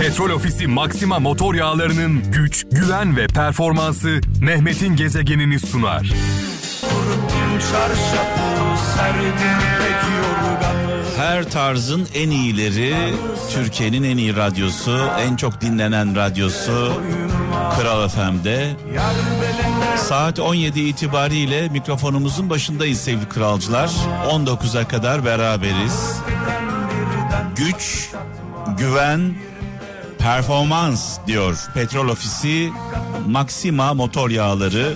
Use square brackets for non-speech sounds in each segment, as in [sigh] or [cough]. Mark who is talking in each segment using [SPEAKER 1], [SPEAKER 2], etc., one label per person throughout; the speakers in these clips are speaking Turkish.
[SPEAKER 1] Petrol Ofisi Maxima motor yağlarının güç, güven ve performansı Mehmet'in gezegenini sunar.
[SPEAKER 2] Her tarzın en iyileri, Türkiye'nin en iyi radyosu, en çok dinlenen radyosu Kral FM'de. Saat 17 itibariyle mikrofonumuzun başındayız sevgili kralcılar. 19'a kadar beraberiz. Güç, güven, performans diyor Petrol Ofisi Maxima motor yağları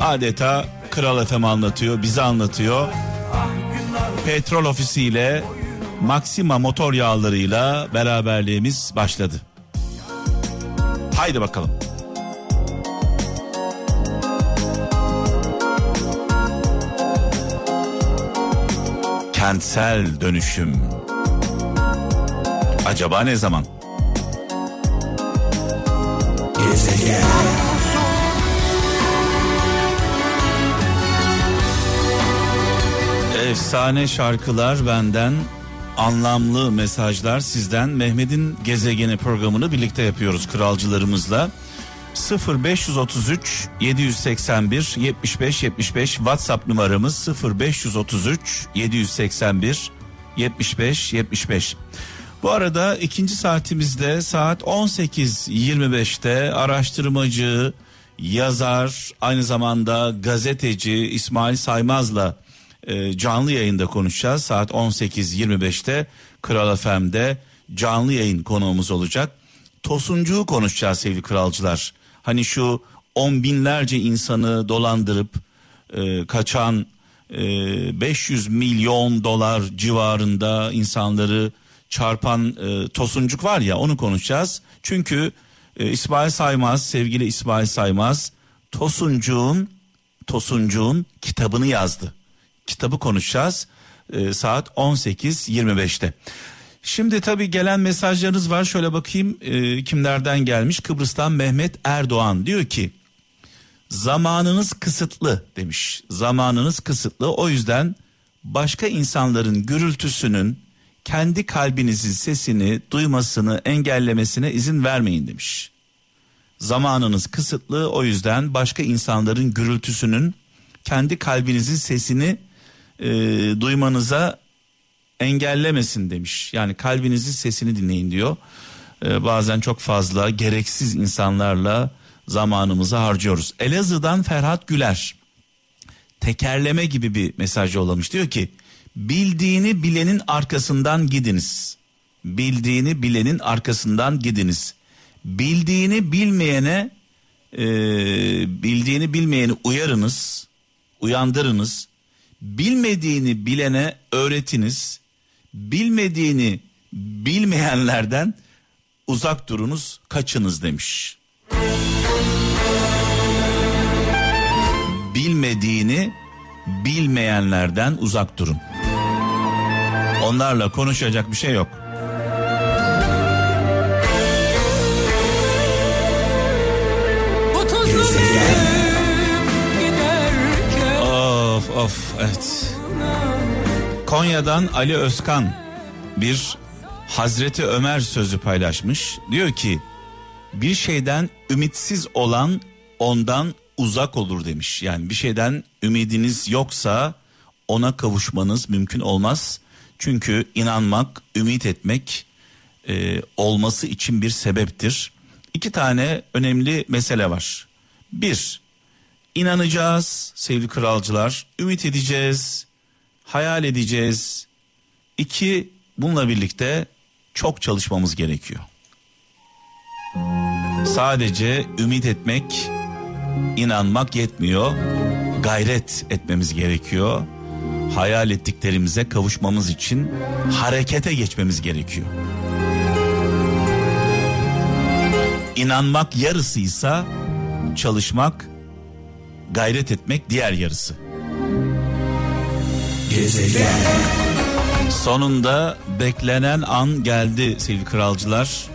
[SPEAKER 2] adeta Kral FM anlatıyor, bize anlatıyor. Petrol Ofisi ile Maxima motor yağlarıyla beraberliğimiz başladı. Haydi bakalım. Kentsel dönüşüm. Acaba ne zaman? Gezegen. Efsane şarkılar benden, anlamlı mesajlar sizden. Mehmet'in gezegeni programını birlikte yapıyoruz kralcılarımızla. 0533 781 75 75 WhatsApp numaramız 0533 781 75 75. Bu arada ikinci saatimizde saat 18.25'te araştırmacı, yazar, aynı zamanda gazeteci İsmail Saymaz'la e, canlı yayında konuşacağız. Saat 18.25'te Kral FM'de canlı yayın konuğumuz olacak. Tosuncuğu konuşacağız sevgili kralcılar. Hani şu on binlerce insanı dolandırıp e, kaçan e, 500 milyon dolar civarında insanları çarpan e, tosuncuk var ya onu konuşacağız. Çünkü e, İsmail Saymaz, sevgili İsmail Saymaz Tosuncuğun Tosuncuğun kitabını yazdı. Kitabı konuşacağız e, saat 18.25'te. Şimdi tabii gelen mesajlarınız var. Şöyle bakayım e, kimlerden gelmiş. Kıbrıs'tan Mehmet Erdoğan diyor ki zamanınız kısıtlı demiş. Zamanınız kısıtlı o yüzden başka insanların gürültüsünün kendi kalbinizin sesini duymasını engellemesine izin vermeyin demiş. Zamanınız kısıtlı o yüzden başka insanların gürültüsünün kendi kalbinizin sesini e, duymanıza engellemesin demiş. Yani kalbinizin sesini dinleyin diyor. E, bazen çok fazla gereksiz insanlarla zamanımızı harcıyoruz. Elazığ'dan Ferhat Güler tekerleme gibi bir mesaj yollamış. Diyor ki bildiğini bilenin arkasından gidiniz. Bildiğini bilenin arkasından gidiniz. Bildiğini bilmeyene e, bildiğini bilmeyeni uyarınız, uyandırınız. Bilmediğini bilene öğretiniz. Bilmediğini bilmeyenlerden uzak durunuz, kaçınız demiş. Bilmediğini bilmeyenlerden uzak durun. Onlarla konuşacak bir şey yok. Of of evet. Konya'dan Ali Özkan bir Hazreti Ömer sözü paylaşmış. Diyor ki bir şeyden ümitsiz olan ondan uzak olur demiş. Yani bir şeyden ümidiniz yoksa ona kavuşmanız mümkün olmaz. Çünkü inanmak, ümit etmek e, olması için bir sebeptir. İki tane önemli mesele var. Bir, inanacağız sevgili kralcılar, ümit edeceğiz, hayal edeceğiz. İki, bununla birlikte çok çalışmamız gerekiyor. Sadece ümit etmek, inanmak yetmiyor. Gayret etmemiz gerekiyor. Hayal ettiklerimize kavuşmamız için harekete geçmemiz gerekiyor. İnanmak yarısıysa çalışmak, gayret etmek diğer yarısı. Gezegen. Sonunda beklenen an geldi sevgili kralcılar.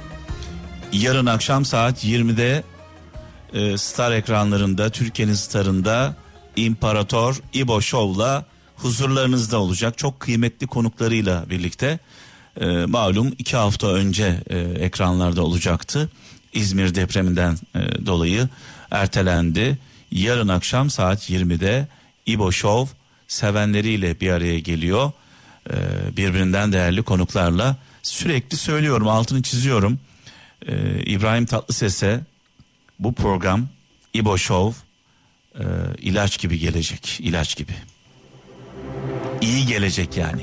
[SPEAKER 2] Yarın akşam saat 20'de e, star ekranlarında Türkiye'nin starında İmparator İbo Show'la huzurlarınızda olacak. Çok kıymetli konuklarıyla birlikte. e, malum iki hafta önce e, ekranlarda olacaktı. İzmir depreminden e, dolayı ertelendi. Yarın akşam saat 20'de İbo Show sevenleriyle bir araya geliyor. E, birbirinden değerli konuklarla sürekli söylüyorum altını çiziyorum. E, İbrahim Tatlıses'e bu program İbo Show e, ilaç gibi gelecek ilaç gibi. İyi gelecek yani.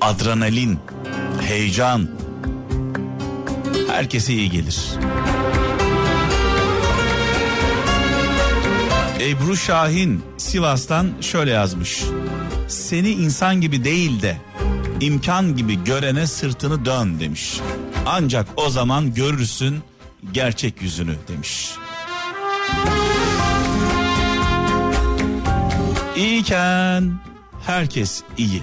[SPEAKER 2] Adrenalin, heyecan herkese iyi gelir. Ebru Şahin Sivas'tan şöyle yazmış. Seni insan gibi değil de imkan gibi görene sırtını dön demiş. Ancak o zaman görürsün gerçek yüzünü demiş. İyiyken herkes iyi.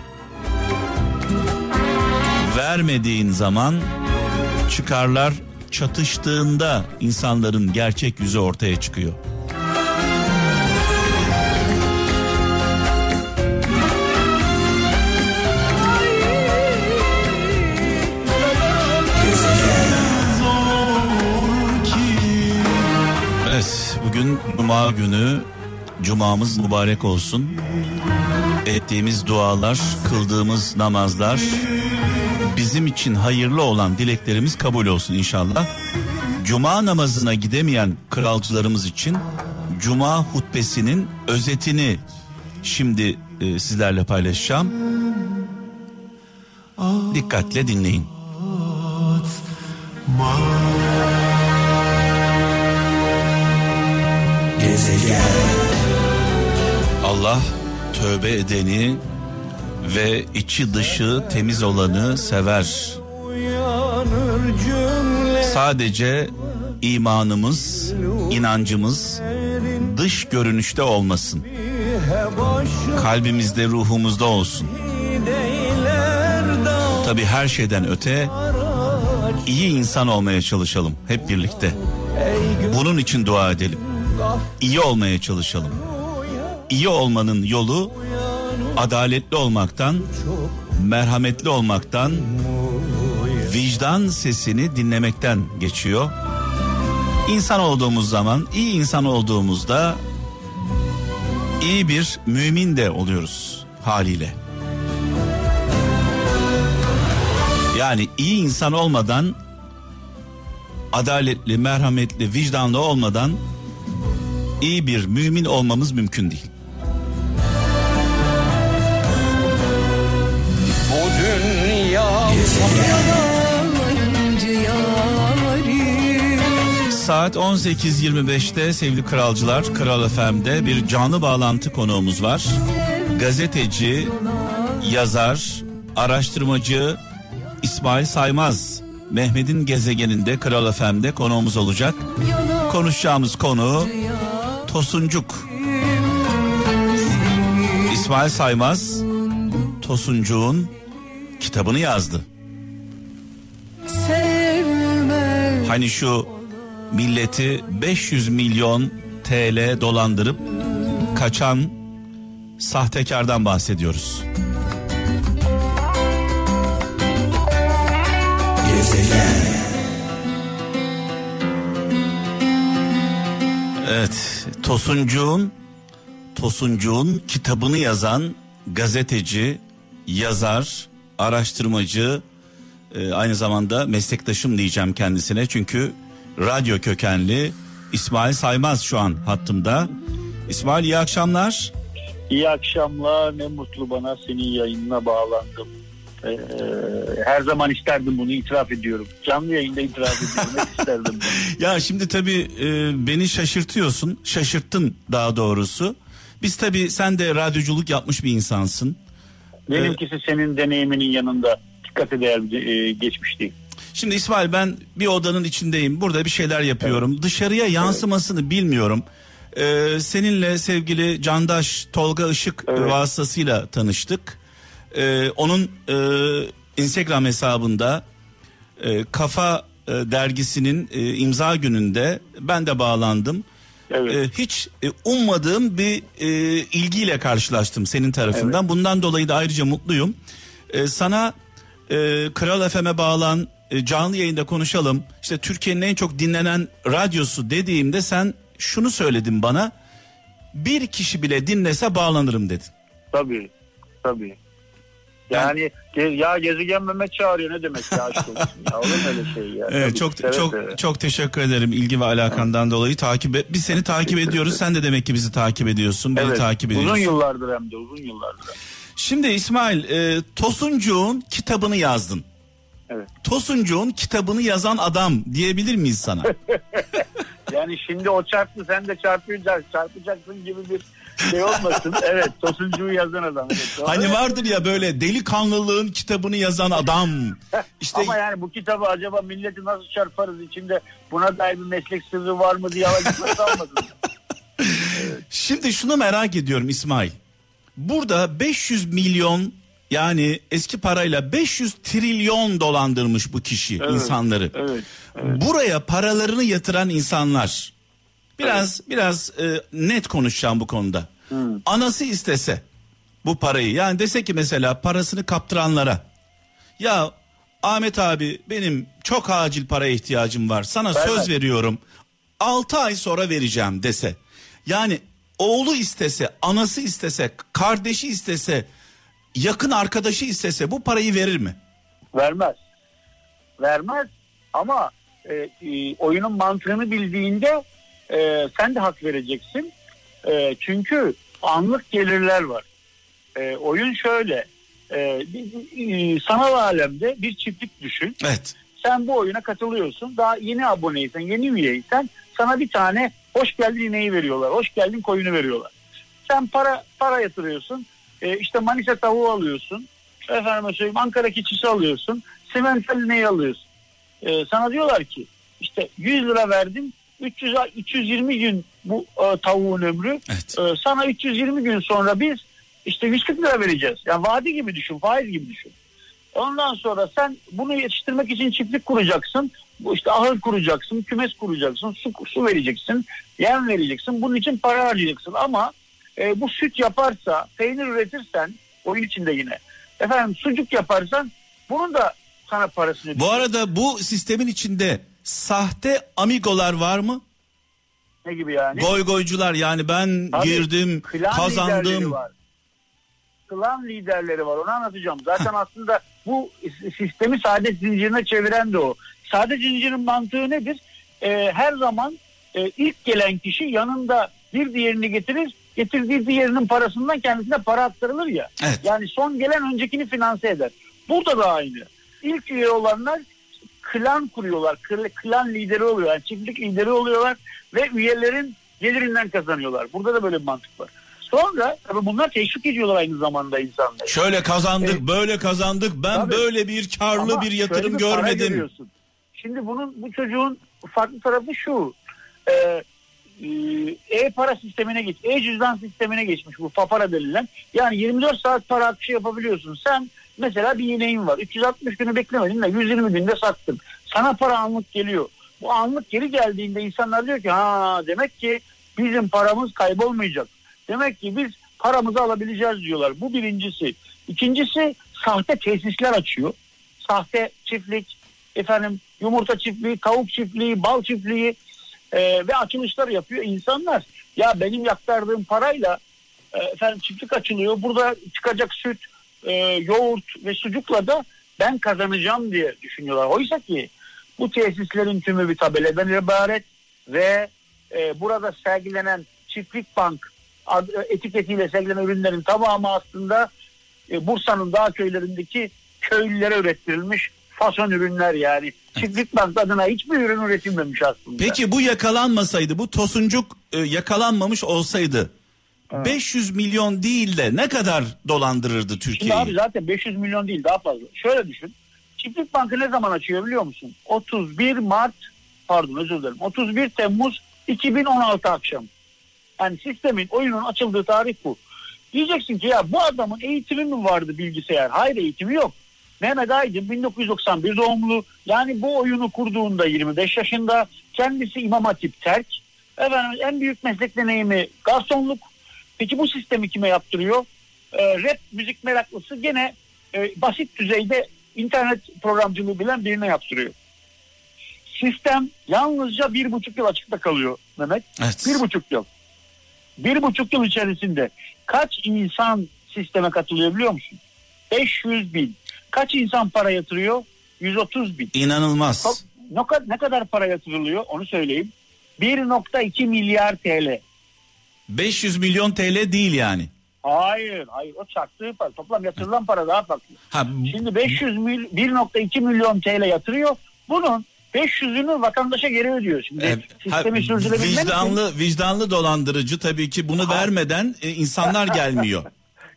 [SPEAKER 2] Vermediğin zaman çıkarlar çatıştığında insanların gerçek yüzü ortaya çıkıyor. Evet bugün Cuma günü Cumamız mübarek olsun. Ettiğimiz dualar, kıldığımız namazlar bizim için hayırlı olan dileklerimiz kabul olsun inşallah. Cuma namazına gidemeyen kralcılarımız için Cuma hutbesinin özetini şimdi e, sizlerle paylaşacağım. Dikkatle dinleyin. Gezegen. Allah tövbe edeni ve içi dışı temiz olanı sever. Sadece imanımız, inancımız dış görünüşte olmasın. Kalbimizde, ruhumuzda olsun. Tabi her şeyden öte iyi insan olmaya çalışalım hep birlikte. Bunun için dua edelim. İyi olmaya çalışalım. İyi olmanın yolu adaletli olmaktan, merhametli olmaktan, vicdan sesini dinlemekten geçiyor. İnsan olduğumuz zaman, iyi insan olduğumuzda iyi bir mümin de oluyoruz haliyle. Yani iyi insan olmadan adaletli, merhametli, vicdanlı olmadan iyi bir mümin olmamız mümkün değil. Saat 18.25'te sevgili kralcılar Kral FM'de bir canlı bağlantı konuğumuz var. Gazeteci, yazar, araştırmacı İsmail Saymaz Mehmet'in gezegeninde Kral FM'de konuğumuz olacak. Konuşacağımız konu Tosuncuk. İsmail Saymaz Tosuncuk'un kitabını yazdı. Hani şu milleti 500 milyon TL dolandırıp kaçan sahtekardan bahsediyoruz. Evet, Tosuncuğun Tosuncuğun kitabını yazan gazeteci, yazar, araştırmacı, e, aynı zamanda meslektaşım diyeceğim kendisine çünkü radyo kökenli İsmail Saymaz şu an hattımda. İsmail iyi akşamlar.
[SPEAKER 3] İyi akşamlar ne mutlu bana senin yayınına bağlandım. Ee, her zaman isterdim bunu itiraf ediyorum. Canlı yayında itiraf ediyorum isterdim. [laughs]
[SPEAKER 2] ya şimdi tabii e, beni şaşırtıyorsun. Şaşırttın daha doğrusu. Biz tabii sen de radyoculuk yapmış bir insansın.
[SPEAKER 3] Benimkisi senin deneyiminin yanında dikkat değer e, geçmiş değil.
[SPEAKER 2] Şimdi İsmail ben bir odanın içindeyim. Burada bir şeyler yapıyorum. Evet. Dışarıya yansımasını evet. bilmiyorum. Ee, seninle sevgili Candaş Tolga Işık evet. vasıtasıyla tanıştık. Ee, onun e, Instagram hesabında e, Kafa e, dergisinin e, imza gününde ben de bağlandım.
[SPEAKER 3] Evet.
[SPEAKER 2] e, hiç e, ummadığım bir e, ilgiyle karşılaştım senin tarafından. Bundan dolayı da ayrıca mutluyum. E, sana e, Kral FM'e bağlan e, canlı yayında konuşalım. İşte Türkiye'nin en çok dinlenen radyosu dediğimde sen şunu söyledin bana. Bir kişi bile dinlese bağlanırım dedin.
[SPEAKER 3] Tabii. Tabii. Yani ge- ya gezegen Mehmet çağırıyor ne demek ya aşk olsun ya olur mu öyle şey ya. [laughs]
[SPEAKER 2] Evet,
[SPEAKER 3] Tabii,
[SPEAKER 2] çok çok
[SPEAKER 3] seve.
[SPEAKER 2] çok teşekkür ederim ilgi ve alakandan dolayı takip et. Biz seni takip ediyoruz. Sen de demek ki bizi takip ediyorsun. Beni
[SPEAKER 3] Evet,
[SPEAKER 2] takip
[SPEAKER 3] uzun
[SPEAKER 2] ediyorsun.
[SPEAKER 3] yıllardır hem de uzun yıllardır.
[SPEAKER 2] Şimdi İsmail e, Tosuncuğun kitabını yazdın.
[SPEAKER 3] Evet.
[SPEAKER 2] Tosuncuğun kitabını yazan adam diyebilir miyiz sana? [laughs]
[SPEAKER 3] Yani şimdi o çarptı sen de çarpacaksın, çarpacaksın gibi bir şey olmasın. evet Tosuncu'yu yazan adam. Evet, doğru.
[SPEAKER 2] hani vardır ya böyle delikanlılığın kitabını yazan adam. İşte
[SPEAKER 3] Ama yani bu kitabı acaba milleti nasıl çarparız içinde buna dair bir meslek sırrı var mı diye alacaklar kalmasın. [laughs]
[SPEAKER 2] Şimdi şunu merak ediyorum İsmail. Burada 500 milyon yani eski parayla 500 trilyon dolandırmış bu kişi
[SPEAKER 3] Evet,
[SPEAKER 2] insanları.
[SPEAKER 3] Evet.
[SPEAKER 2] Buraya paralarını yatıran insanlar biraz biraz e, net konuşacağım bu konuda. Anası istese bu parayı yani dese ki mesela parasını kaptıranlara ya Ahmet abi benim çok acil paraya ihtiyacım var sana
[SPEAKER 3] Vermez.
[SPEAKER 2] söz veriyorum 6 ay sonra vereceğim dese yani oğlu istese anası istese kardeşi istese yakın arkadaşı istese bu parayı verir mi?
[SPEAKER 3] Vermez. Vermez ama e, e, oyunun mantığını bildiğinde e, sen de hak vereceksin. E, çünkü anlık gelirler var. E, oyun şöyle. E, sanal alemde bir çiftlik düşün.
[SPEAKER 2] Evet.
[SPEAKER 3] Sen bu oyuna katılıyorsun. Daha yeni aboneysen, yeni üyeysen sana bir tane hoş geldin ineği veriyorlar. Hoş geldin koyunu veriyorlar. Sen para para yatırıyorsun. E, işte Manisa tavuğu alıyorsun. Efendim söyleyeyim Ankara keçisi alıyorsun. Simental ineği alıyorsun. E, sana diyorlar ki işte 100 lira verdim. 300 320 gün bu e, tavuğun ömrü.
[SPEAKER 2] Evet.
[SPEAKER 3] E, sana 320 gün sonra biz işte 140 lira vereceğiz. Yani vadi gibi düşün, faiz gibi düşün. Ondan sonra sen bunu yetiştirmek için çiftlik kuracaksın. Bu işte ahır kuracaksın, kümes kuracaksın, su, su vereceksin, yem vereceksin. Bunun için para harcayacaksın ama e, bu süt yaparsa, peynir üretirsen oyun içinde yine. Efendim sucuk yaparsan bunun da sana parasını
[SPEAKER 2] Bu arada bu sistemin içinde sahte amigolar var mı?
[SPEAKER 3] ne gibi yani?
[SPEAKER 2] Goy goycular yani ben
[SPEAKER 3] Tabii,
[SPEAKER 2] girdim
[SPEAKER 3] klan liderleri
[SPEAKER 2] kazandım.
[SPEAKER 3] var. Klan liderleri var onu anlatacağım. Zaten aslında bu sistemi saadet zincirine çeviren de o. Saadet zincirinin mantığı nedir? Ee, her zaman e, ilk gelen kişi yanında bir diğerini getirir. Getirdiği diğerinin parasından kendisine para aktarılır ya.
[SPEAKER 2] Evet.
[SPEAKER 3] Yani son gelen öncekini finanse eder. Burada da aynı. İlk üye olanlar klan kuruyorlar. Kl- Klan lideri oluyorlar. Yani çiftlik lideri oluyorlar ve üyelerin gelirinden kazanıyorlar. Burada da böyle bir mantık var. Sonra tabii bunlar teşvik ediyorlar aynı zamanda insanları.
[SPEAKER 2] Şöyle kazandık,
[SPEAKER 3] Evet.
[SPEAKER 2] böyle kazandık. Ben
[SPEAKER 3] Tabii.
[SPEAKER 2] böyle bir karlı
[SPEAKER 3] Ama
[SPEAKER 2] bir yatırım
[SPEAKER 3] bir
[SPEAKER 2] görmedim.
[SPEAKER 3] Şimdi bunun bu çocuğun farklı tarafı şu. E, e, e-para sistemine geç, e-cüzdan sistemine geçmiş bu papara denilen. Yani 24 saat para akışı yapabiliyorsun. Sen mesela bir ineğin var. 360 günü beklemedin de 120 günde sattın. Sana para anlık geliyor. Bu anlık geri geldiğinde insanlar diyor ki ha demek ki bizim paramız kaybolmayacak. Demek ki biz paramızı alabileceğiz diyorlar. Bu birincisi. İkincisi sahte tesisler açıyor. Sahte çiftlik, efendim yumurta çiftliği, tavuk çiftliği, bal çiftliği e, ve açılışlar yapıyor insanlar. Ya benim yaktardığım parayla e, efendim çiftlik açılıyor. Burada çıkacak süt, e, yoğurt ve sucukla da ben kazanacağım diye düşünüyorlar. Oysa ki bu tesislerin tümü bir tabeladan ibaret ve e, burada sergilenen çiftlik bank ad- etiketiyle sergilenen ürünlerin tamamı aslında e, Bursa'nın dağ köylerindeki köylülere ürettirilmiş fason ürünler yani. Çiftlik bank adına hiçbir ürün üretilmemiş aslında.
[SPEAKER 2] Peki bu yakalanmasaydı, bu tosuncuk e, yakalanmamış olsaydı 500 milyon değil de ne kadar dolandırırdı
[SPEAKER 3] Şimdi
[SPEAKER 2] Türkiye'yi?
[SPEAKER 3] abi zaten 500 milyon değil daha fazla. Şöyle düşün. Çiftlik Bankı ne zaman açıyor biliyor musun? 31 Mart pardon özür dilerim. 31 Temmuz 2016 akşam. Yani sistemin oyunun açıldığı tarih bu. Diyeceksin ki ya bu adamın eğitimi mi vardı bilgisayar? Hayır eğitimi yok. Mehmet Aydın 1991 doğumlu. Yani bu oyunu kurduğunda 25 yaşında. Kendisi İmam Hatip terk. Efendim en büyük meslek deneyimi garsonluk. Peki bu sistemi kime yaptırıyor? Ee, rap müzik meraklısı gene e, basit düzeyde internet programcılığı bilen birine yaptırıyor. Sistem yalnızca bir buçuk yıl açıkta kalıyor Mehmet.
[SPEAKER 2] Evet.
[SPEAKER 3] Bir buçuk yıl. Bir buçuk yıl içerisinde kaç insan sisteme katılıyor biliyor musun? 500 bin. Kaç insan para yatırıyor? 130 bin.
[SPEAKER 2] İnanılmaz.
[SPEAKER 3] Ne kadar para yatırılıyor onu söyleyeyim. 1.2 milyar TL.
[SPEAKER 2] 500 milyon TL değil yani.
[SPEAKER 3] Hayır, hayır o çarptığı para. Toplam yatırılan para daha farklı.
[SPEAKER 2] Ha,
[SPEAKER 3] Şimdi 500 mil, 1.2 milyon TL yatırıyor. Bunun 500'ünü vatandaşa geri ödüyor. Şimdi
[SPEAKER 2] e, ha,
[SPEAKER 3] sistemi sürdürebilmek için.
[SPEAKER 2] vicdanlı vicdanlı dolandırıcı tabii ki bunu vermeden e, insanlar gelmiyor. [laughs]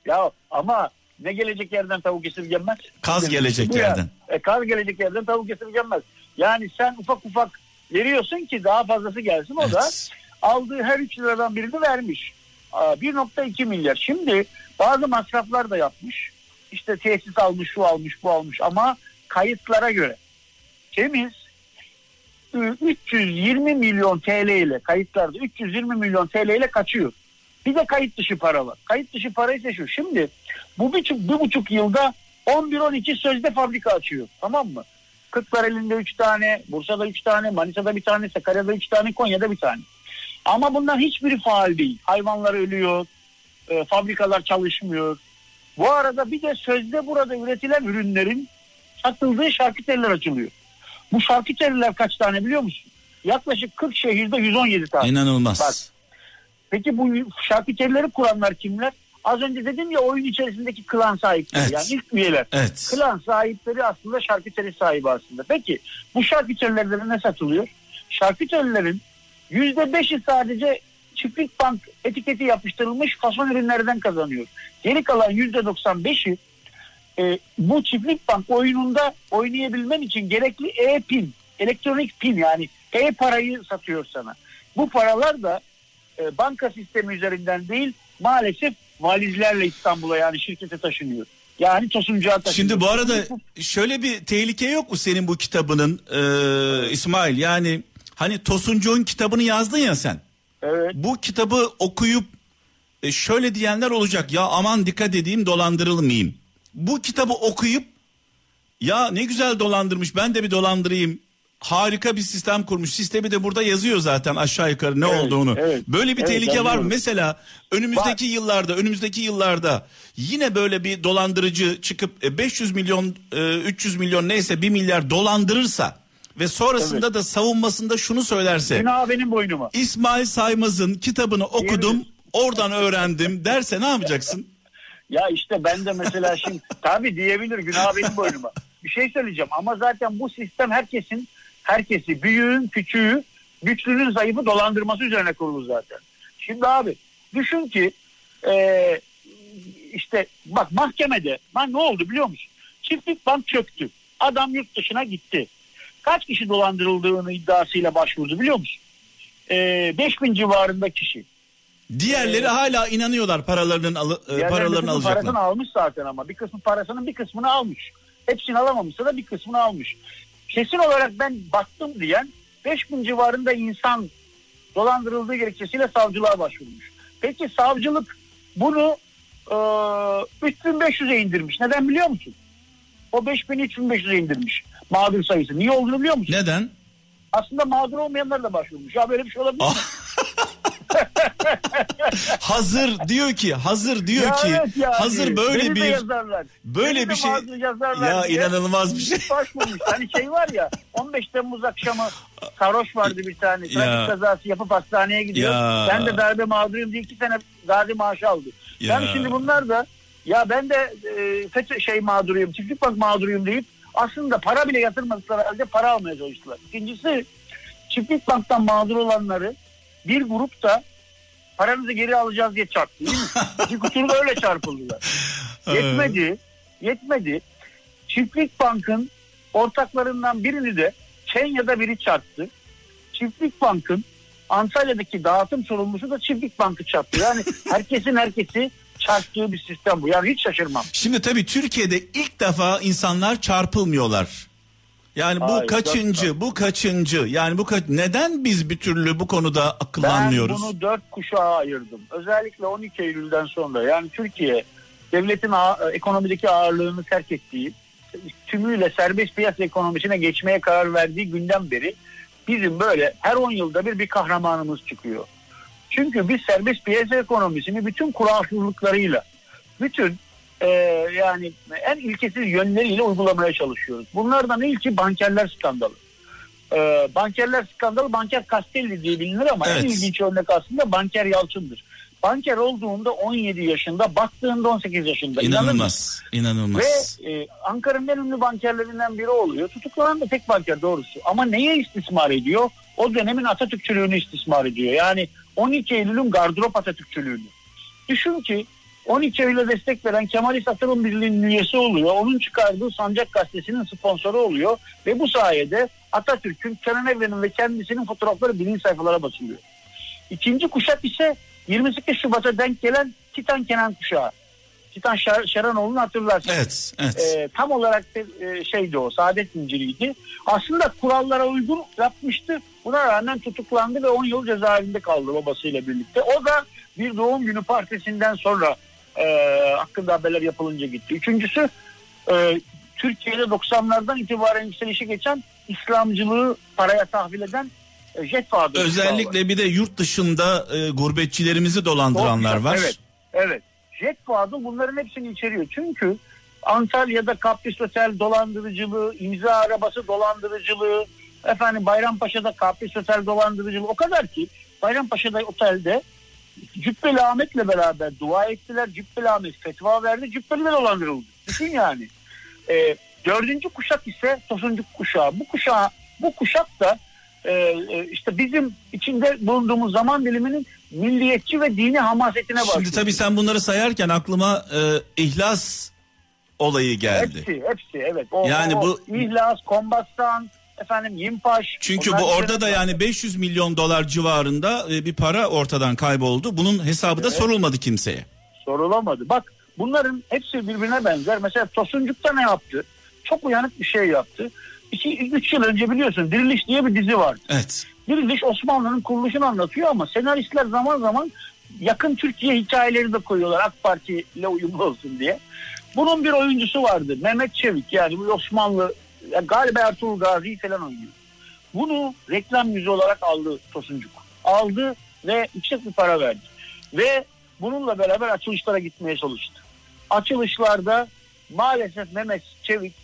[SPEAKER 3] Ya ama ne gelecek yerden tavuk esirgenmez?
[SPEAKER 2] Kaz
[SPEAKER 3] Şimdi
[SPEAKER 2] gelecek
[SPEAKER 3] bu ya.
[SPEAKER 2] yerden.
[SPEAKER 3] E, kaz gelecek yerden tavuk esirgenmez. Yani sen ufak ufak veriyorsun ki daha fazlası gelsin o da
[SPEAKER 2] Evet.
[SPEAKER 3] Aldığı her 3 liradan birini vermiş. Aa, 1.2 milyar. Şimdi bazı masraflar da yapmış. İşte tesis almış, şu almış, bu almış ama kayıtlara göre temiz ı, 320 milyon TL ile kayıtlarda 320 milyon TL ile kaçıyor. Bir de kayıt dışı para var. Kayıt dışı para ise şu. Şimdi bu bir, buçuk- bir buçuk yılda 11-12 sözde fabrika açıyor. Tamam mı? Kırklareli'nde 3 tane, Bursa'da 3 tane, Manisa'da bir tane, Sakarya'da 3 tane, Konya'da bir tane. Ama bunların hiçbiri faal değil. Hayvanlar ölüyor, e, fabrikalar çalışmıyor. Bu arada bir de sözde burada üretilen ürünlerin satıldığı şarküteriler açılıyor. Bu şarküteriler kaç tane biliyor musun? Yaklaşık 40 şehirde 117 tane.
[SPEAKER 2] İnanılmaz.
[SPEAKER 3] Bak. Peki bu şarküterileri kuranlar kimler? Az önce dedim ya oyun içerisindeki klan sahipleri
[SPEAKER 2] Evet.
[SPEAKER 3] yani ilk üyeler.
[SPEAKER 2] Evet.
[SPEAKER 3] Klan sahipleri aslında şarküteri sahibi aslında. Peki bu şarküterilerde ne satılıyor? Şarküterilerin yüzde beşi sadece çiftlik bank etiketi yapıştırılmış fason ürünlerden kazanıyor. Geri kalan yüzde doksan beşi e, bu çiftlik bank oyununda oynayabilmen için gerekli e-pin, elektronik pin yani e-parayı satıyor sana. Bu paralar da e, banka sistemi üzerinden değil maalesef valizlerle İstanbul'a yani şirkete taşınıyor. Yani Tosuncuğa taşınıyor.
[SPEAKER 2] Şimdi bu arada şöyle bir tehlike yok mu senin bu kitabının e, İsmail? Yani hani Tosuncuğun kitabını yazdın ya sen.
[SPEAKER 3] Evet.
[SPEAKER 2] Bu kitabı okuyup e, şöyle diyenler olacak. Ya aman dikkat edeyim dolandırılmayayım. Bu kitabı okuyup ya ne güzel dolandırmış ben de bir dolandırayım. Harika bir sistem kurmuş. Sistemi de burada yazıyor zaten aşağı yukarı ne
[SPEAKER 3] Evet,
[SPEAKER 2] olduğunu.
[SPEAKER 3] evet.
[SPEAKER 2] Böyle bir
[SPEAKER 3] Evet,
[SPEAKER 2] tehlike var mı?
[SPEAKER 3] anlıyorum.
[SPEAKER 2] Mesela önümüzdeki yıllarda, önümüzdeki yıllarda yine böyle bir dolandırıcı çıkıp e, 500 milyon, e, 300 milyon neyse 1 milyar dolandırırsa ve sonrasında da savunmasında şunu söylerse.
[SPEAKER 3] Günah benim boynuma.
[SPEAKER 2] İsmail Saymaz'ın kitabını okudum, oradan öğrendim derse ne yapacaksın? [laughs]
[SPEAKER 3] Ya işte ben de mesela şimdi tabii diyebilir günah benim boynuma. Bir şey söyleyeceğim ama zaten bu sistem herkesin herkesi büyüğün küçüğü güçlünün zayıfı dolandırması üzerine kurulu zaten. Şimdi abi düşün ki e, işte bak mahkemede lan ne oldu biliyor musun? Çiftlik bank çöktü. Adam yurt dışına gitti. Kaç kişi dolandırıldığını iddiasıyla başvurdu biliyor musun? E, 5000 civarında kişi.
[SPEAKER 2] Diğerleri hala inanıyorlar paralarının alı, e, paralarını alacaklar.
[SPEAKER 3] parasını almış zaten ama bir kısmı parasının bir kısmını almış. Hepsini alamamışsa da bir kısmını almış. Kesin olarak ben baktım diyen 5000 civarında insan dolandırıldığı gerekçesiyle savcılığa başvurmuş. Peki savcılık bunu e, 3500'e indirmiş. Neden biliyor musun? O 5000'i 3500'e indirmiş mağdur sayısı. Niye olduğunu biliyor musun?
[SPEAKER 2] Neden?
[SPEAKER 3] Aslında mağdur olmayanlar da başvurmuş. Ya böyle bir şey olabilir mi? [laughs]
[SPEAKER 2] hazır diyor ki, hazır diyor
[SPEAKER 3] Ya
[SPEAKER 2] ki,
[SPEAKER 3] evet yani.
[SPEAKER 2] hazır böyle
[SPEAKER 3] Beni
[SPEAKER 2] bir
[SPEAKER 3] yazarlar.
[SPEAKER 2] böyle
[SPEAKER 3] Beni
[SPEAKER 2] bir şey- ya
[SPEAKER 3] diye
[SPEAKER 2] inanılmaz bir şey.
[SPEAKER 3] Başvurmuş. Hani şey var ya 15 Temmuz akşamı sarhoş vardı bir tane. Trafik kazası yapıp hastaneye gidiyor.
[SPEAKER 2] Ya.
[SPEAKER 3] Ben de darbe mağduruyum diye iki sene gazi maaşı aldı.
[SPEAKER 2] Ya.
[SPEAKER 3] Yani şimdi bunlar da ya ben de e, FETÖ şey mağduruyum, çiftlik bank mağduruyum deyip aslında para bile yatırmadıkları halde para almaya çalıştılar. İkincisi çiftlik banktan mağdur olanları bir grup da paranızı geri alacağız diye çarptı bir [laughs] kuturda öyle çarpıldılar. Yetmedi, yetmedi. Çiftlik Bank'ın ortaklarından birini de Kenya'da biri çarptı. Çiftlik Bank'ın Antalya'daki dağıtım sorumlusu da Çiftlik Bank'ı çarptı. Yani herkesin herkesi çarptığı bir sistem bu. Yani hiç şaşırmam.
[SPEAKER 2] Şimdi tabii Türkiye'de ilk defa insanlar çarpılmıyorlar. Yani bu
[SPEAKER 3] Hayır,
[SPEAKER 2] kaçıncı,
[SPEAKER 3] dört
[SPEAKER 2] bu kaçıncı? Yani bu kaç neden biz bir türlü bu konuda akıllanmıyoruz?
[SPEAKER 3] Ben bunu dört kuşağa ayırdım. Özellikle 12 Eylül'den sonra yani Türkiye devletin ekonomideki ağırlığını terk ettiği, tümüyle serbest piyasa ekonomisine geçmeye karar verdiği günden beri bizim böyle her 10 yılda bir bir kahramanımız çıkıyor. Çünkü biz serbest piyasa ekonomisini bütün kuralsızlıklarıyla, bütün e, yani en ilkesiz yönleriyle uygulamaya çalışıyoruz. Bunlardan ilki bankerler skandalı. E, bankerler skandalı banker Castelli diye bilinir ama en
[SPEAKER 2] Evet.
[SPEAKER 3] ilginç örnek aslında banker Yalçın'dır. Banker olduğunda 17 yaşında, baktığında 18 yaşında.
[SPEAKER 2] İnanılmaz, inanılmaz.
[SPEAKER 3] Ve e, Ankara'nın en ünlü bankerlerinden biri oluyor. Tutuklanan da tek banker doğrusu. Ama neye istismar ediyor? O dönemin Atatürkçülüğünü istismar ediyor. Yani 12 Eylül'ün gardırop Atatürkçülüğünü. Düşün ki 12 Eylül'e destek veren Kemalist Atılım Birliği'nin üyesi oluyor. Onun çıkardığı Sancak Gazetesi'nin sponsoru oluyor. Ve bu sayede Atatürk'ün, Kenan Evren'in ve kendisinin fotoğrafları birinci sayfalara basılıyor. İkinci kuşak ise 28 Şubat'a denk gelen Titan Kenan kuşağı. Titan Şer- Şeranoğlu'nu hatırlarsın.
[SPEAKER 2] Evet, evet.
[SPEAKER 3] Ee, tam olarak da, e, şeydi o saadet zinciriydi. Aslında kurallara uygun yapmıştı. Buna rağmen tutuklandı ve 10 yıl cezaevinde kaldı babasıyla birlikte. O da bir doğum günü partisinden sonra e, hakkında haberler yapılınca gitti. Üçüncüsü e, Türkiye'de 90'lardan itibaren yükselişe geçen İslamcılığı paraya tahvil eden e, Jet Bahadır.
[SPEAKER 2] Özellikle bir de yurt dışında e, gurbetçilerimizi dolandıranlar var.
[SPEAKER 3] Evet. Evet. Jet Fuad'ı bunların hepsini içeriyor. Çünkü Antalya'da Kapris Otel dolandırıcılığı, imza arabası dolandırıcılığı, efendim Bayrampaşa'da Kapris Otel dolandırıcılığı o kadar ki Bayrampaşa'da otelde Cübbeli Ahmet'le beraber dua ettiler. Cübbeli Ahmet fetva verdi. Cübbeli dolandırıldı. Düşün yani. Ee, dördüncü kuşak ise Tosuncuk kuşağı. Bu kuşağı bu kuşak da e, e, işte bizim içinde bulunduğumuz zaman diliminin milliyetçi ve dini hamasetine başlıyor.
[SPEAKER 2] Şimdi tabii sen bunları sayarken aklıma e, ihlas olayı geldi.
[SPEAKER 3] Hepsi, hepsi evet. O,
[SPEAKER 2] Yani
[SPEAKER 3] o,
[SPEAKER 2] bu-
[SPEAKER 3] İhlas, Kombastan, efendim Yimpaş.
[SPEAKER 2] Çünkü bu orada da yani 500 milyon dolar civarında e, bir para ortadan kayboldu. Bunun hesabı da sorulmadı kimseye.
[SPEAKER 3] sorulamadı. Bak bunların hepsi birbirine benzer. Mesela Tosuncuk'ta ne yaptı? Çok uyanık bir şey yaptı. 2-3 yıl önce biliyorsun Diriliş diye bir dizi vardı.
[SPEAKER 2] Evet.
[SPEAKER 3] Diriliş Osmanlı'nın kuruluşunu anlatıyor ama senaristler zaman zaman yakın Türkiye hikayeleri de koyuyorlar AK Parti ile uyumlu olsun diye. Bunun bir oyuncusu vardı Mehmet Çevik yani bu Osmanlı galiba Ertuğrul Gazi falan oynuyor. Bunu reklam yüzü olarak aldı Tosuncuk. Aldı ve yüksek bir para verdi. Ve bununla beraber açılışlara gitmeye çalıştı. Açılışlarda maalesef Mehmet Çevik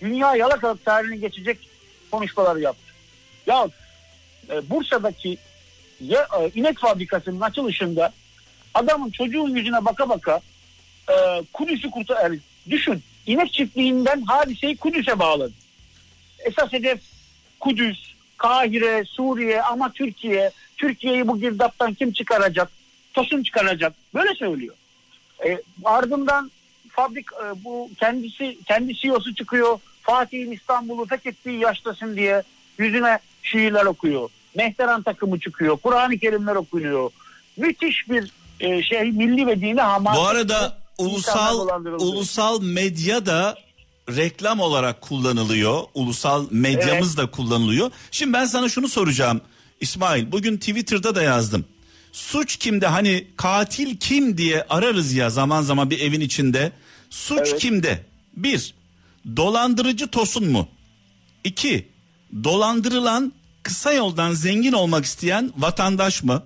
[SPEAKER 3] dünya yalakalık tarihine geçecek konuşmalar yaptı. Ya e, Bursa'daki e, inek fabrikasının açılışında adamın çocuğun yüzüne baka baka e, Kudüs'ü kurtar yani düşün inek çiftliğinden hadiseyi Kudüs'e bağladı. Esas hedef Kudüs, Kahire, Suriye ama Türkiye. Türkiye'yi bu girdaptan kim çıkaracak? Tosun çıkaracak. Böyle söylüyor. E, ardından fabrik e, bu kendisi kendi CEO'su çıkıyor. Fatih'in İstanbul'u fethettiği yaştasın diye yüzüne şiirler okuyor. Mehteran takımı çıkıyor. Kur'an-ı Kerimler okunuyor. Müthiş bir e, şey milli ve dini hamaset.
[SPEAKER 2] Bu arada ulusal ulusal medya da reklam olarak kullanılıyor. Ulusal medyamız da kullanılıyor. Şimdi ben sana şunu soracağım İsmail. Bugün Twitter'da da yazdım. Suç kimde? Hani katil kim diye ararız ya zaman zaman bir evin içinde. Suç
[SPEAKER 3] Evet.
[SPEAKER 2] kimde? Bir, dolandırıcı Tosun mu? İki, dolandırılan kısa yoldan zengin olmak isteyen vatandaş mı?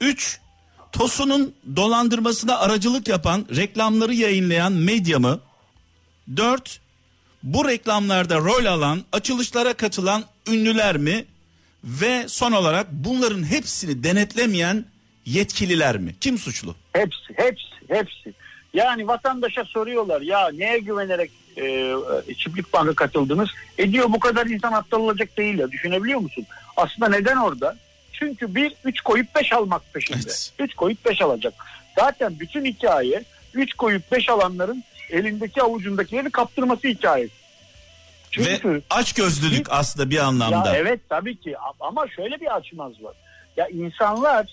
[SPEAKER 2] Üç, Tosun'un dolandırmasına aracılık yapan reklamları yayınlayan medya mı? Dört, bu reklamlarda rol alan, açılışlara katılan ünlüler mi? Ve son olarak bunların hepsini denetlemeyen yetkililer mi? Kim suçlu?
[SPEAKER 3] Hepsi, hepsi, hepsi. Yani vatandaşa soruyorlar ya neye güvenerek e, e, Çiftlik Bank'a katıldınız? E diyor bu kadar insan aptal olacak değil ya düşünebiliyor musun? Aslında neden orada? Çünkü bir üç koyup beş almak peşinde.
[SPEAKER 2] Evet.
[SPEAKER 3] Üç koyup beş alacak. Zaten bütün hikaye üç koyup beş alanların elindeki avucundakileri kaptırması hikayesi. Çünkü
[SPEAKER 2] Ve aç gözlülük aslında bir anlamda.
[SPEAKER 3] ya evet tabii ki ama şöyle bir açmaz var. Ya insanlar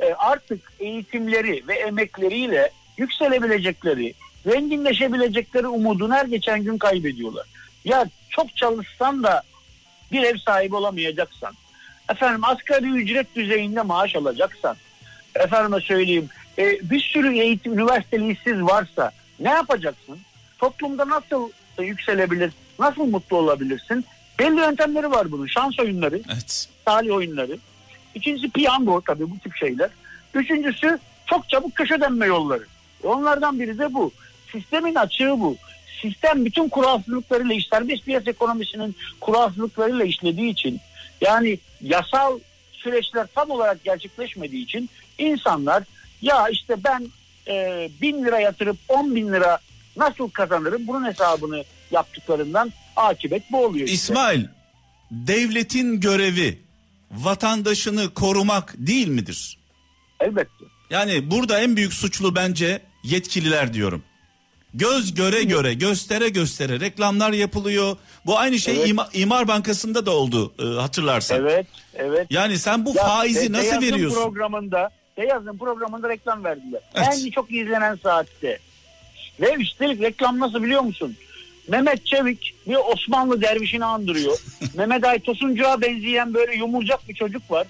[SPEAKER 3] e, artık eğitimleri ve emekleriyle yükselebilecekleri, zenginleşebilecekleri umudunu her geçen gün kaybediyorlar. Ya çok çalışsan da bir ev sahibi olamayacaksan, efendim asgari ücret düzeyinde maaş alacaksan, efendime söyleyeyim e, bir sürü eğitim üniversiteli işsiz varsa ne yapacaksın? Toplumda nasıl yükselebilir, nasıl mutlu olabilirsin? Belli yöntemleri var bunun. Şans oyunları,
[SPEAKER 2] Evet.
[SPEAKER 3] talih oyunları. İkincisi piyango tabii bu tip şeyler. Üçüncüsü çok çabuk köşe dönme yolları. Onlardan biri de bu. Sistemin açığı bu. Sistem bütün kuralsızlıklarıyla, iş- serbest piyasa ekonomisinin kuralsızlıklarıyla işlediği için yani yasal süreçler tam olarak gerçekleşmediği için insanlar ya işte ben e, bin lira yatırıp on bin lira nasıl kazanırım bunun hesabını yaptıklarından akibet bu oluyor. işte.
[SPEAKER 2] İsmail, devletin görevi vatandaşını korumak değil midir?
[SPEAKER 3] Elbette.
[SPEAKER 2] Yani burada en büyük suçlu bence yetkililer diyorum. Göz göre göre, göstere göstere reklamlar yapılıyor. Bu aynı şey
[SPEAKER 3] Evet.
[SPEAKER 2] İma- İmar Bankası'nda da oldu e, hatırlarsan.
[SPEAKER 3] Evet, evet.
[SPEAKER 2] Yani sen bu
[SPEAKER 3] Ya,
[SPEAKER 2] faizi nasıl
[SPEAKER 3] Beyaz'ın
[SPEAKER 2] veriyorsun?
[SPEAKER 3] programında Beyaz'ın programında reklam verdiler.
[SPEAKER 2] Evet.
[SPEAKER 3] En çok izlenen saatte. Ve üstelik reklam nasıl biliyor musun? Mehmet Çevik bir Osmanlı dervişini andırıyor. [laughs] Mehmet Ay Tosuncuğa benzeyen böyle yumurcak bir çocuk var.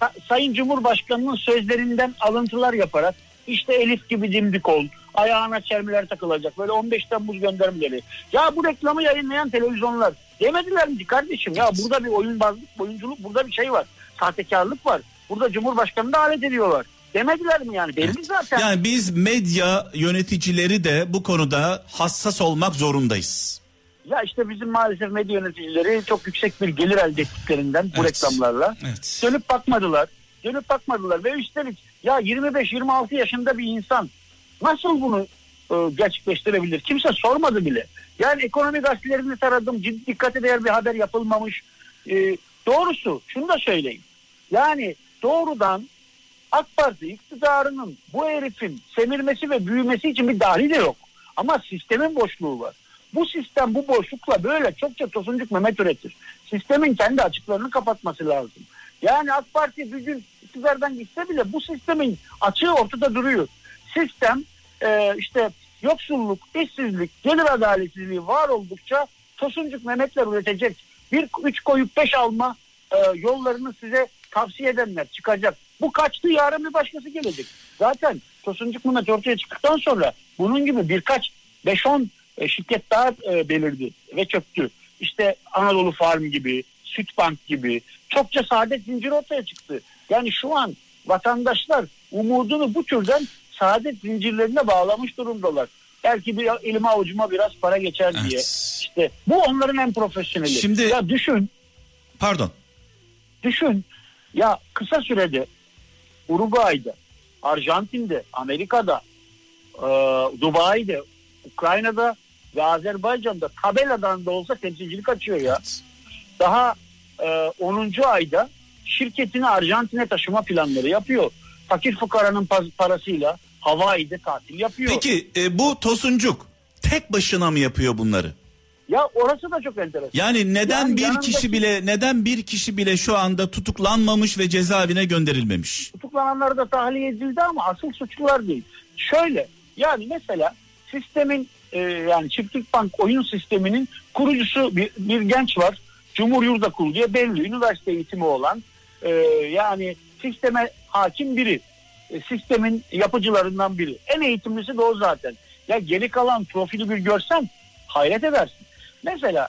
[SPEAKER 3] Sa- Sayın Cumhurbaşkanı'nın sözlerinden alıntılar yaparak işte Elif gibi dimdik ol. Ayağına çelmeler takılacak. Böyle 15 Temmuz göndermeleri. Ya bu reklamı yayınlayan televizyonlar demediler mi kardeşim? Ya burada bir oyunbazlık, oyunculuk, burada bir şey var. Sahtekarlık var. Burada Cumhurbaşkanı'nı da alet ediyorlar. Demediler mi yani? Belli zaten.
[SPEAKER 2] Yani biz medya yöneticileri de bu konuda hassas olmak zorundayız.
[SPEAKER 3] Ya işte bizim maalesef medya yöneticileri çok yüksek bir gelir elde ettiklerinden bu
[SPEAKER 2] Evet.
[SPEAKER 3] reklamlarla
[SPEAKER 2] Evet.
[SPEAKER 3] dönüp bakmadılar. Dönüp bakmadılar ve üstelik ya 25-26 yaşında bir insan nasıl bunu e, gerçekleştirebilir? Kimse sormadı bile. Yani ekonomi gazetelerini taradım. Ciddi dikkate değer bir haber yapılmamış. E, doğrusu şunu da söyleyeyim. Yani doğrudan AK Parti iktidarının bu herifin semirmesi ve büyümesi için bir dahi de yok. Ama sistemin boşluğu var. Bu sistem bu boşlukla böyle çokça tosuncuk Mehmet üretir. Sistemin kendi açıklarını kapatması lazım. Yani AK Parti bir gün iktidardan gitse bile bu sistemin açığı ortada duruyor. Sistem e, işte yoksulluk, işsizlik, gelir adaletsizliği var oldukça tosuncuk Mehmetler üretecek. Bir üç koyup beş alma e, yollarını size tavsiye edenler çıkacak. Bu kaçtı yarın bir başkası gelecek. Zaten Tosuncuk Mehmet ortaya çıktıktan sonra bunun gibi birkaç 5-10 e, şirket daha e, belirdi ve çöktü. İşte Anadolu Farm gibi, Sütbank gibi çokça saadet zinciri ortaya çıktı. Yani şu an vatandaşlar umudunu bu türden saadet zincirlerine bağlamış durumdalar. Belki bir elime avucuma biraz para geçer diye.
[SPEAKER 2] Evet.
[SPEAKER 3] İşte bu onların en profesyoneli.
[SPEAKER 2] Şimdi-
[SPEAKER 3] Ya düşün
[SPEAKER 2] Pardon.
[SPEAKER 3] düşün ya kısa sürede Uruguay'da, Arjantin'de, Amerika'da, e, Dubai'de, Ukrayna'da ve Azerbaycan'da tabeladan da olsa temsilcilik açıyor ya. Daha e, 10. ayda şirketini Arjantin'e taşıma planları yapıyor. Fakir fukaranın pa- parasıyla Hawaii'de tatil yapıyor.
[SPEAKER 2] Peki e, bu Tosuncuk tek başına mı yapıyor bunları?
[SPEAKER 3] Ya orası da çok enteresan.
[SPEAKER 2] Yani neden
[SPEAKER 3] Yani
[SPEAKER 2] bir
[SPEAKER 3] yanındaki-
[SPEAKER 2] kişi bile neden bir kişi bile şu anda tutuklanmamış ve cezaevine gönderilmemiş?
[SPEAKER 3] tutuklananlar da tahliye edildi ama asıl suçlular değil. Şöyle yani mesela sistemin e, yani çiftlik bank oyun sisteminin kurucusu bir, bir genç var. Cumhur Yurdakul diye belli üniversite eğitimi olan e, yani sisteme hakim biri. E, sistemin yapıcılarından biri. En eğitimlisi de o zaten. Ya geri kalan profili bir görsen hayret edersin. Mesela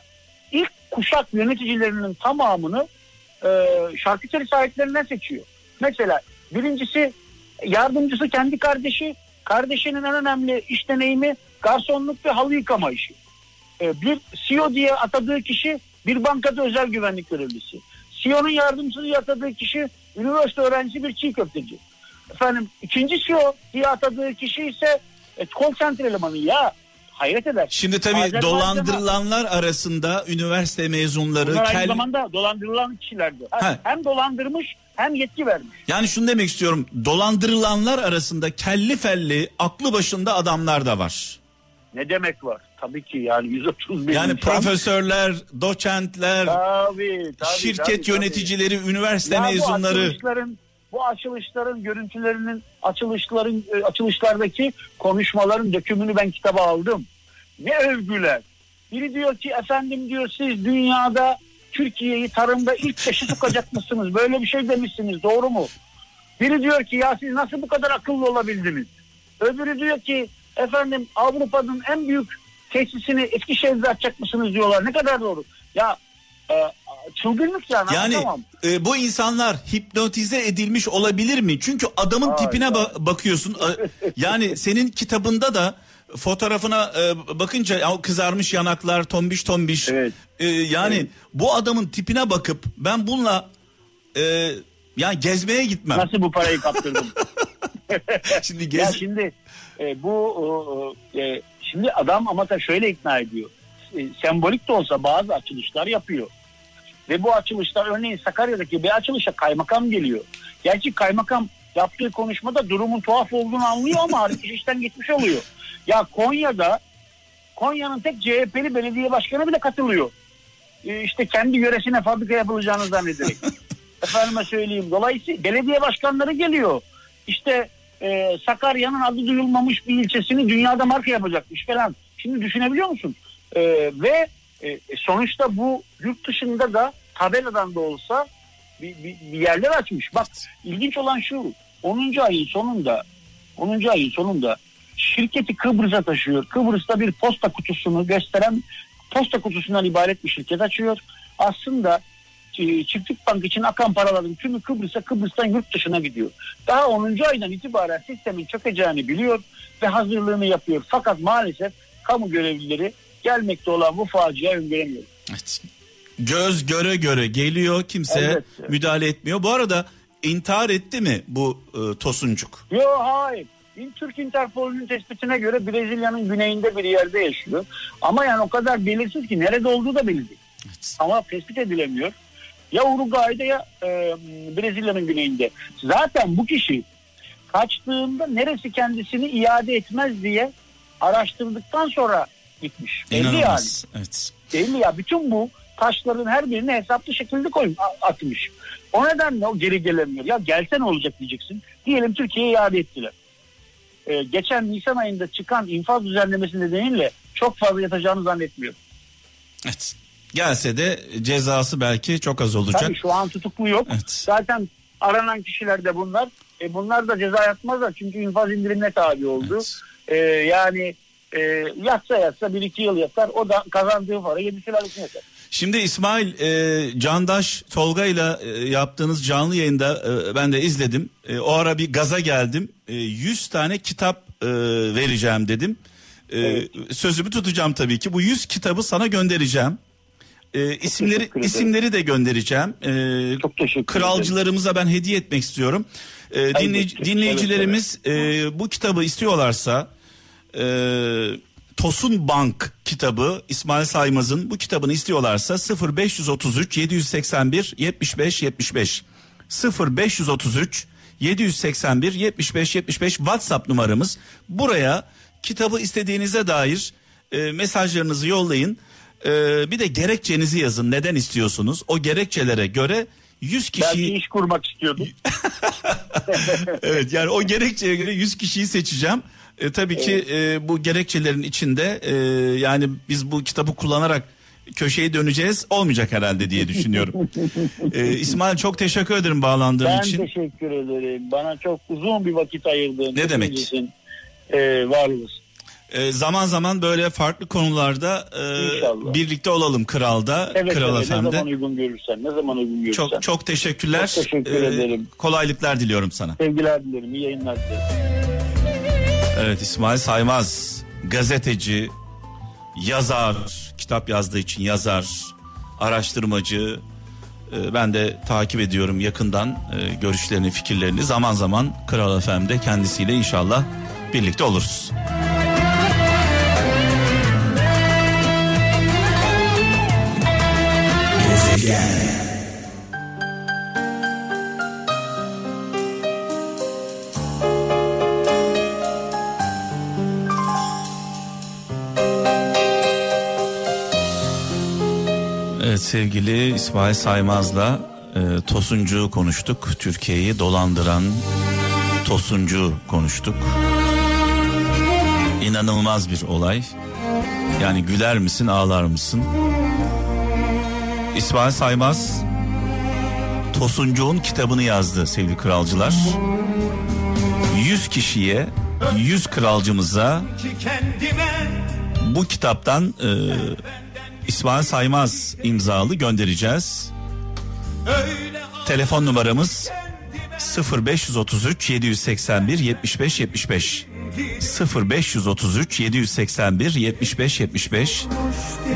[SPEAKER 3] ilk kuşak yöneticilerinin tamamını e, şarküteri sahiplerinden seçiyor. Mesela birincisi yardımcısı kendi kardeşi. Kardeşinin en önemli iş deneyimi garsonluk ve halı yıkama işi. E, bir CEO diye atadığı kişi bir bankada özel güvenlik görevlisi. CEO'nun yardımcısı diye atadığı kişi üniversite öğrencisi bir çiğ köfteci. Efendim ikinci CEO diye atadığı kişi ise e, call center elemanı ya hayret eder.
[SPEAKER 2] Şimdi tabii
[SPEAKER 3] Azerbaycan'a-
[SPEAKER 2] dolandırılanlar arasında üniversite mezunları
[SPEAKER 3] Bunlar aynı
[SPEAKER 2] kel-
[SPEAKER 3] zamanda dolandırılan kişilerdi. Ha. Hem dolandırmış hem yetki vermiş.
[SPEAKER 2] yani şunu demek istiyorum dolandırılanlar arasında kelli felli aklı başında adamlar da var.
[SPEAKER 3] Ne demek var? Tabii ki yani 130 bin
[SPEAKER 2] Yani
[SPEAKER 3] insan.
[SPEAKER 2] profesörler, doçentler,
[SPEAKER 3] Tabii, tabii,
[SPEAKER 2] şirket
[SPEAKER 3] tabii, tabii.
[SPEAKER 2] yöneticileri, üniversite
[SPEAKER 3] Ya
[SPEAKER 2] mezunları.
[SPEAKER 3] Bu açılışların, bu açılışların görüntülerinin açılışların e, açılışlardaki konuşmaların dökümünü ben kitaba aldım. Ne övgüler, Biri diyor ki efendim diyor siz dünyada Türkiye'yi tarımda ilk beşe sokacak mısınız? Böyle bir şey demişsiniz doğru mu? Biri diyor ki ya siz nasıl bu kadar akıllı olabildiniz? Öbürü diyor ki efendim Avrupa'nın en büyük tesisini Eskişehir'de açacak mısınız diyorlar. Ne kadar doğru. Ya e, çılgınlık yani.
[SPEAKER 2] Yani
[SPEAKER 3] anlatamam.
[SPEAKER 2] e, bu insanlar hipnotize edilmiş olabilir mi? Çünkü adamın
[SPEAKER 3] Hayır.
[SPEAKER 2] tipine ba- bakıyorsun. [laughs] Yani senin kitabında da fotoğrafına e, bakınca ya kızarmış yanaklar, tombiş tombiş.
[SPEAKER 3] Evet.
[SPEAKER 2] E, yani
[SPEAKER 3] Evet.
[SPEAKER 2] bu adamın tipine bakıp ben bununla e, yani gezmeye gitmem.
[SPEAKER 3] Nasıl bu parayı kaptırdım? [laughs]
[SPEAKER 2] Şimdi
[SPEAKER 3] ya
[SPEAKER 2] gez
[SPEAKER 3] şimdi e, bu e, şimdi adam ama da şöyle ikna ediyor. E, sembolik de olsa bazı açılışlar yapıyor. Ve bu açılışlar örneğin Sakarya'daki bir açılışa kaymakam geliyor. Gerçi kaymakam yaptığı konuşmada durumun tuhaf olduğunu anlıyor ama iş işten gitmiş oluyor. Ya Konya'da Konya'nın tek CHP'li belediye başkanı bile katılıyor. E, işte kendi yöresine fabrika yapılacağını zannederek. [laughs] Efendime söyleyeyim. Dolayısıyla belediye başkanları geliyor. İşte e, Sakarya'nın adı duyulmamış bir ilçesini dünyada marka yapacakmış falan. Şimdi düşünebiliyor musun? E, ve e, sonuçta bu yurt dışında da tabeladan da olsa bir, bir, bir yerler açmış. Bak ilginç olan şu 10. ayın sonunda 10. ayın sonunda şirketi Kıbrıs'a taşıyor. Kıbrıs'ta bir posta kutusunu gösteren posta kutusundan ibaret bir şirket açıyor. Aslında e, çiftlik bank için akan paraların tümü Kıbrıs'a Kıbrıs'tan yurt dışına gidiyor. Daha 10. aydan itibaren sistemin çökeceğini biliyor ve hazırlığını yapıyor. Fakat maalesef kamu görevlileri gelmekte olan bu facia öngöremiyor.
[SPEAKER 2] Evet. göz göre göre geliyor kimse
[SPEAKER 3] Elbette.
[SPEAKER 2] müdahale etmiyor. Bu arada intihar etti mi bu e, Tosuncuk?
[SPEAKER 3] Yok hayır. Türk Interpol'ün tespitine göre Brezilya'nın güneyinde bir yerde yaşıyor. Ama yani o kadar belirsiz ki nerede olduğu da belli değil.
[SPEAKER 2] Evet.
[SPEAKER 3] Ama tespit edilemiyor. Ya Uruguay'da ya e, Brezilya'nın güneyinde. Zaten bu kişi kaçtığında neresi kendisini iade etmez diye araştırdıktan sonra gitmiş. Belli yani.
[SPEAKER 2] Evet.
[SPEAKER 3] Belli ya. Bütün bu taşların her birini hesaplı şekilde koyun a- atmış. O nedenle o geri gelemiyor. Ya gelse ne olacak diyeceksin. Diyelim Türkiye'ye iade ettiler. Ee, geçen Nisan ayında çıkan infaz düzenlemesi nedeniyle çok fazla yatacağını zannetmiyorum.
[SPEAKER 2] Evet. Gelse de cezası belki çok az olacak.
[SPEAKER 3] Tabii şu an tutuklu yok.
[SPEAKER 2] Evet.
[SPEAKER 3] Zaten aranan kişiler de bunlar. E, bunlar da ceza yatmazlar çünkü infaz indirimine tabi oldu.
[SPEAKER 2] Evet.
[SPEAKER 3] E, yani e, yatsa yatsa bir iki yıl yatar. O da kazandığı para yedi sülalesine yatar.
[SPEAKER 2] Şimdi İsmail e, Candaş Tolga ile e, yaptığınız canlı yayında e, ben de izledim. E, o ara bir gaza geldim. E, 100 tane kitap e, vereceğim dedim. E,
[SPEAKER 3] Evet.
[SPEAKER 2] Sözümü tutacağım tabii ki. Bu 100 kitabı sana göndereceğim. E, isimleri isimleri de göndereceğim. E,
[SPEAKER 3] Çok teşekkür
[SPEAKER 2] kralcılarımıza ben hediye etmek istiyorum. E, dinleyici-
[SPEAKER 3] Elbette.
[SPEAKER 2] dinleyicilerimiz e, bu kitabı istiyorlarsa e, Tosun Bank kitabı İsmail Saymaz'ın bu kitabını istiyorlarsa 0533 781 75 75 0533 781 75 75 WhatsApp numaramız. Buraya kitabı istediğinize dair e, mesajlarınızı yollayın. E, bir de gerekçenizi yazın. Neden istiyorsunuz? O gerekçelere göre 100
[SPEAKER 3] Belki
[SPEAKER 2] kişiyi
[SPEAKER 3] iş kurmak istiyordum. [laughs]
[SPEAKER 2] evet yani o gerekçeye göre 100 kişiyi seçeceğim. E, tabii ki e, bu gerekçelerin içinde e, yani biz bu kitabı kullanarak köşeyi döneceğiz olmayacak herhalde diye düşünüyorum. [laughs] e, İsmail çok teşekkür ederim bağlandığın
[SPEAKER 3] Ben
[SPEAKER 2] için.
[SPEAKER 3] teşekkür ederim. Bana çok uzun bir vakit ayırdın.
[SPEAKER 2] Ne demek?
[SPEAKER 3] E, var olasın.
[SPEAKER 2] E, zaman zaman böyle farklı konularda e,
[SPEAKER 3] İnşallah.
[SPEAKER 2] birlikte olalım Kral'da,
[SPEAKER 3] Evet,
[SPEAKER 2] Kral
[SPEAKER 3] evet, ne zaman uygun görürsen. Ne zaman uygun görürsen.
[SPEAKER 2] Çok çok teşekkürler.
[SPEAKER 3] Çok teşekkür
[SPEAKER 2] E,
[SPEAKER 3] ederim.
[SPEAKER 2] Kolaylıklar diliyorum sana.
[SPEAKER 3] Sevgiler dilerim. iyi yayınlar dilerim.
[SPEAKER 2] Evet İsmail Saymaz gazeteci, yazar, kitap yazdığı için yazar, araştırmacı. Ee, Ben de takip ediyorum yakından e, görüşlerini, fikirlerini. Zaman zaman Kral FM'de kendisiyle inşallah birlikte oluruz. Sevgili İsmail Saymaz'la e, Tosuncu konuştuk. Türkiye'yi dolandıran Tosuncu konuştuk. İnanılmaz bir olay. Yani güler misin ağlar mısın? İsmail Saymaz Tosuncuğun kitabını yazdı sevgili kralcılar. 100 kişiye 100 kralcımıza bu kitaptan e, İsmail Saymaz imzalı göndereceğiz. Telefon numaramız 0533 781 75 75 0533 781 75 75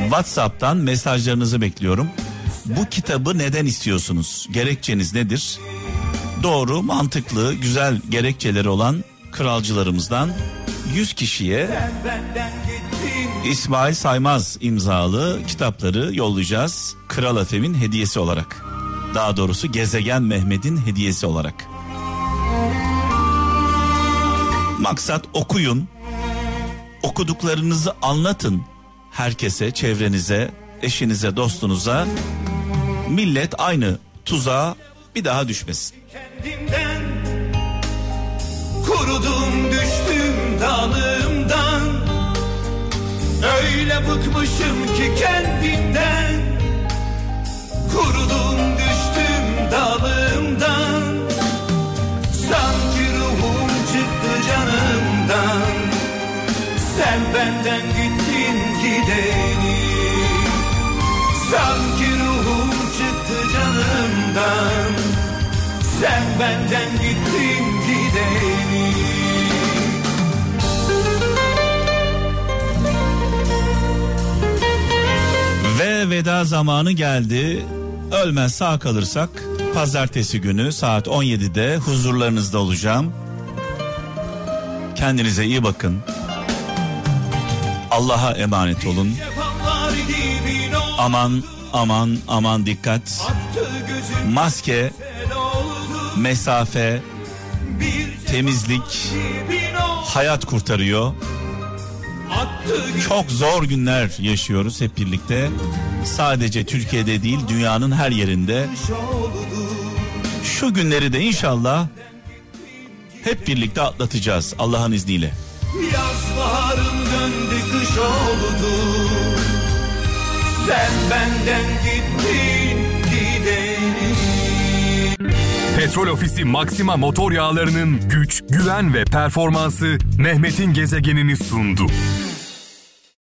[SPEAKER 2] WhatsApp'tan mesajlarınızı bekliyorum. Bu kitabı neden istiyorsunuz? Gerekçeniz nedir? Doğru, mantıklı, güzel gerekçeleri olan kralcılarımızdan 100 kişiye İsmail Saymaz imzalı kitapları yollayacağız. Kral Efem'in hediyesi olarak. Daha doğrusu Gezegen Mehmet'in hediyesi olarak. Maksat okuyun. Okuduklarınızı anlatın herkese, çevrenize, eşinize, dostunuza. Millet aynı tuzağa bir daha düşmesin. Kendimden kurudum düştüm dalımdan. Öyle bıkmışım ki kendimden. Kurudum düştüm dalımdan. Sanki ruhum çıktı canımdan. Sen benden gittin gideni. Sanki canımdan Sen benden gittin gideni Ve veda zamanı geldi. Ölmez sağ kalırsak pazartesi günü saat 17'de huzurlarınızda olacağım. Kendinize iyi bakın. Allah'a emanet olun. Aman aman aman dikkat. Maske, mesafe, temizlik hayat kurtarıyor. Çok zor günler yaşıyoruz hep birlikte. Sadece Türkiye'de değil dünyanın her yerinde. Şu günleri de inşallah hep birlikte atlatacağız Allah'ın izniyle. Yaz döndü kış oldu.
[SPEAKER 1] Sen benden gittin gideni. Petrol Ofisi Maxima motor yağlarının güç, güven ve performansı Mehmet'in gezegenini sundu.